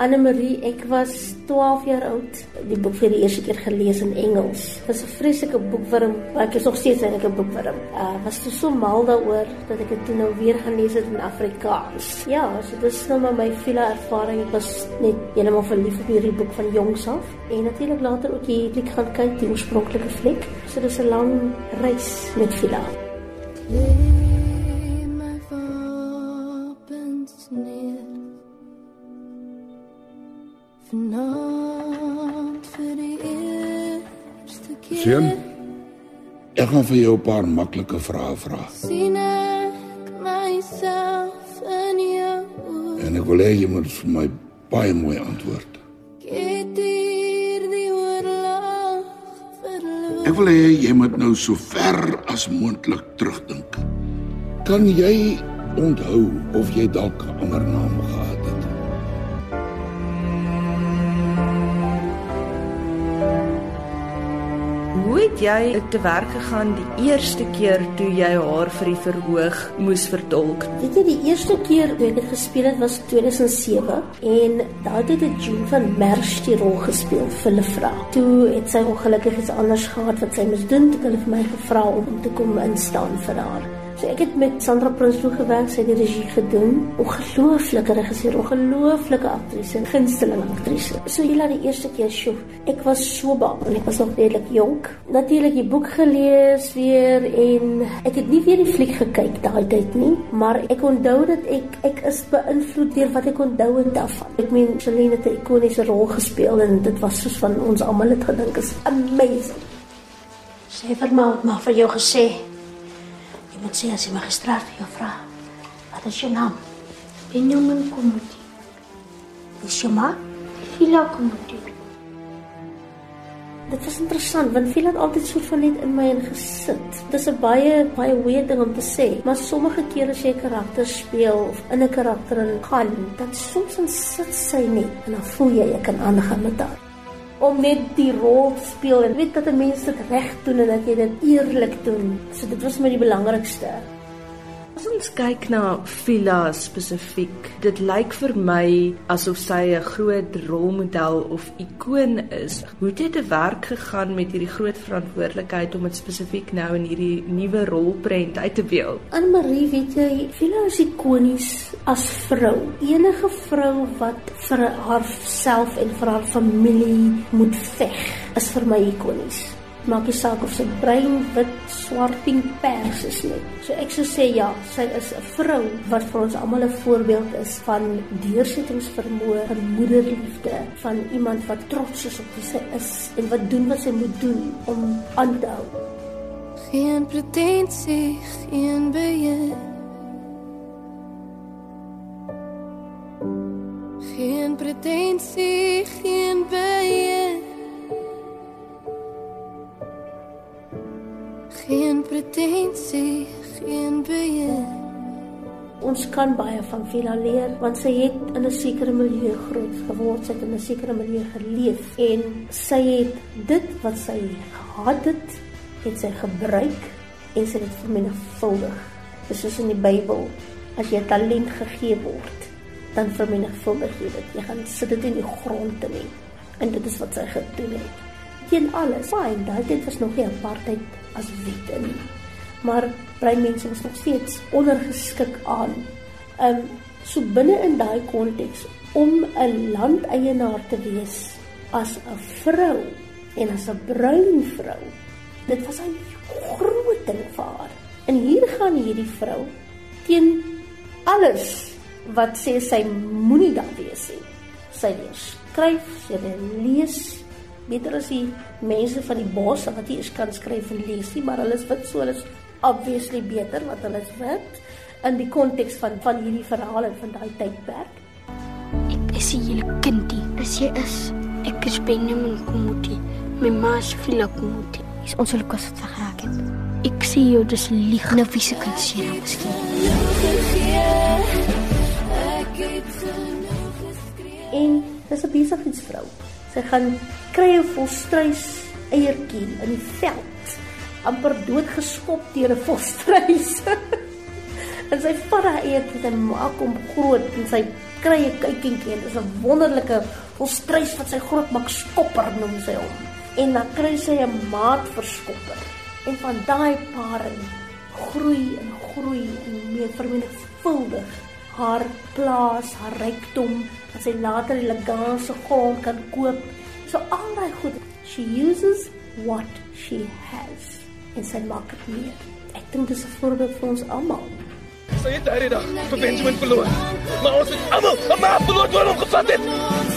Anne-Marie, ek was 12 jaar oud. Die boek vir die eerste keer gelees in Engels. Dit was 'n vreeslike boekwurm, maar ek is nog steeds eintlik 'n boekwurm. Uh was so mal daaroor dat ek dit nou weer gelees het in Afrikaans. Ja, so dis nou maar my vele ervaring. Ek was net heeltemal verlief op hierdie boek van jongs af en natuurlik later ook hier ek gaan kyk die oorspronklike fliek. So dis 'n lang reis met Vila. Lê Seun, ek gaan vir jou 'n paar maklike vrae vra sien ek myself in jou oë. en ek wil hê jy moet vir my baie mooi antwoord. Ek wil hê jy moet nou so ver as moontlik terugdink. Kan jy onthou of jy dalk 'n ander naam gehad Hoe het jy te werk gegaan die eerste keer toe jy haar vir die verhoog moes vertolk? Weet jy die eerste keer toe ek dit gespeel het was 2007 en daai het dit June van Merch die rol gespeel vir Lefra. Toe het sy ongelukkig iets anders gehad wat sy moes doen, toe het hulle vir my gevra om te kom instaan vir haar. So ek het met Sandra Prinsloo gewerk, sy het die regie gedoen. Ongelooflike regisseur, ongelooflike aktrise, gunsteling aktrise. So jy laat die eerste keer sjoe. Ek was so bang en ek was nog redelik jonk. Natuurlik die boek gelees weer en ek het nie weer die fliek gekyk daai tyd nie, maar ek onthou dat ek ek is beïnvloed deur wat ek onthou het daarvan. Ek meen Celine het 'n ikoniese rol gespeel en dit was soos van ons almal het gedink is amazing. Sê vir my maar vir jou gesê. Moet sê as die magistraat vir jou vra, wat is jou naam? Benjamin Komuti. Dis jou ma? Vila Komuti. Dit was interessant want veel het altyd so van net in my ingesit. Dis 'n baie baie weird ding om te sê, maar sommige kere as jy karakter speel of in 'n karakter ingaan, dan soms dan sit sy net en dan voel jy ek kan aangaan met haar om net die rol te speel en weet dat 'n mens dit reg doen en dat jy dit eerlik doen. So dit was my die belangrikste. As ons kyk na Vila spesifiek, dit lyk vir my asof sy 'n groot rolmodel of ikoon is. Hoe het dit te werk gegaan met hierdie groot verantwoordelikheid om dit spesifiek nou in hierdie nuwe rolprent uit te beeld? Anne-Marie, weet jy, Vila is ikonies as vrou. Enige vrou wat vir haarself en vir haar familie moet veg, is vir my ikonies. Maak nie saak of sy bruin, wit, swart, pink, pers is nie. So ek sou sê ja, sy is 'n vrou wat vir ons almal 'n voorbeeld is van deursettingsvermoë, van moederliefde, van iemand wat trots is op wie sy is en wat doen wat sy moet doen om aan te hou. Geen pretensie, geen beheer. Geen pretensie, Geen pretensie, geen beheer. Ons kan baie van Vila leer want sy het in 'n sekere milieu groot geword, sy het in 'n sekere milieu geleef en sy het dit wat sy gehad het, het sy gebruik en sy het vermenigvuldig. Dis soos in die Bybel, as jy talent gegee word, dan vermenigvuldig jy dit. Jy gaan sit dit in die grond in en dit is wat sy gedoen het. Teen alles. Fyn, daai tyd was nog nie apartheid as wet in nie maar breinmense is nog steeds ondergeskik aan. Ehm um, so binne in daai konteks om 'n landeienaar te wees as 'n vrou en as 'n bruin vrou. Dit was 'n groot ding vir haar. En hier gaan hierdie vrou teen alles wat sê sy moenie daar wees nie. Sy leer skryf, sy lees beter as die mense van die bos wat nie eens kan skryf en lees nie, maar hulle is wit so hulle is obviously beter wat hulle is wit in die konteks van van hierdie verhale van daai tydperk. Ek is 'n hele kindie. Dis jy is. Ek is Benjamin Komuti. My ma is Vila Komuti. Is ons hulle kos wat geraak het. Ek sien jou dis lieg. Nou wie se kan sê nou miskien. Ek het genoeg geskree. En dis 'n besigheidsvrou. Sy gaan krye vol struis eiertjie in die veld amper doodgeskop deur 'n volstruis. en sy vat haar eiertjie en maak hom groot en sy kry 'n kuikentjie en dis 'n wonderlike volstrys wat sy groot maak skopper noem sy hom. En dan kry sy 'n maat vir skopper. En van daai paring groei en groei en meer vermenigvuldig haar plaas, haar rykdom, dat sy later die legaanse grond kan koop. So al daai goed, she uses what she has en sy maak dit meer. Ek dink dis 'n voorbeeld vir ons almal. Sy het daardie dag vir Benjamin verloor. Maar ons het almal 'n maat verloor toe hom gevat het. Wat.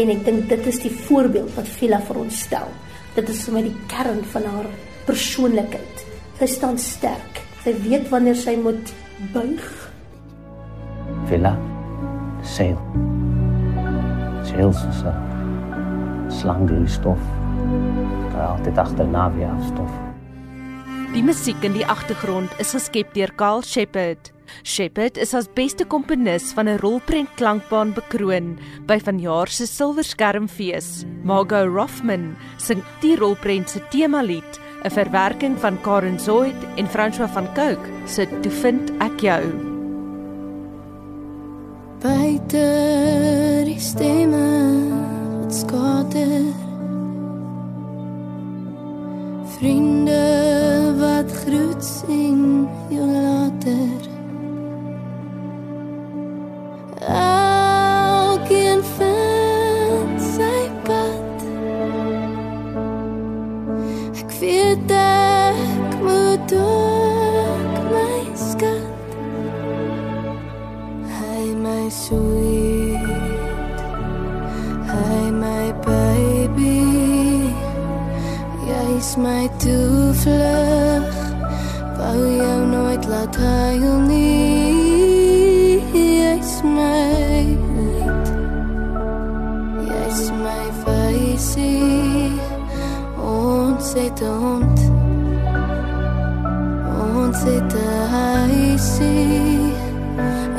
En ek dink dit is die voorbeeld wat Vila vir ons stel. Dit is vir my die kern van haar persoonlikheid. Sy staan sterk. Sy weet wanneer sy moet buig. Villa, seil. Seil soos 'n slang die stof. Daar altyd agterna weer afstof. Die musiek in die agtergrond is geskep deur Carl Shepard. Shepard is as beste komponis van 'n rolprent klankbaan bekroon by vanjaar se Silverskermfees. Margot Rothman sing die rolprent se temalied, 'n verwerking van Karen Zoid en François van Cooke se Toe vind ek jou. Buite die stemme wat skater Vriende wat groet sien jou later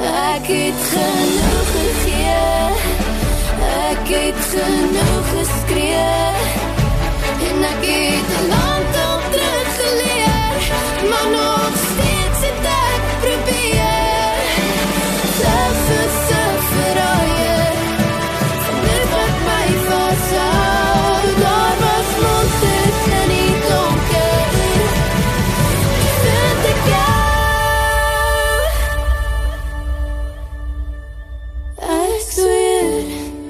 Ek het genoeg gegee Ek het genoeg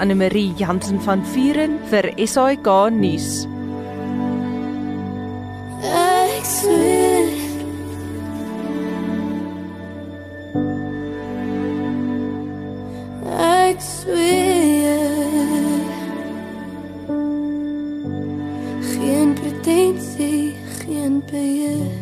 sweer Anne-Marie Jansen van Vuren vir SAK nuus. Ek sweer. Ek sweer. Geen pretensie, geen beheer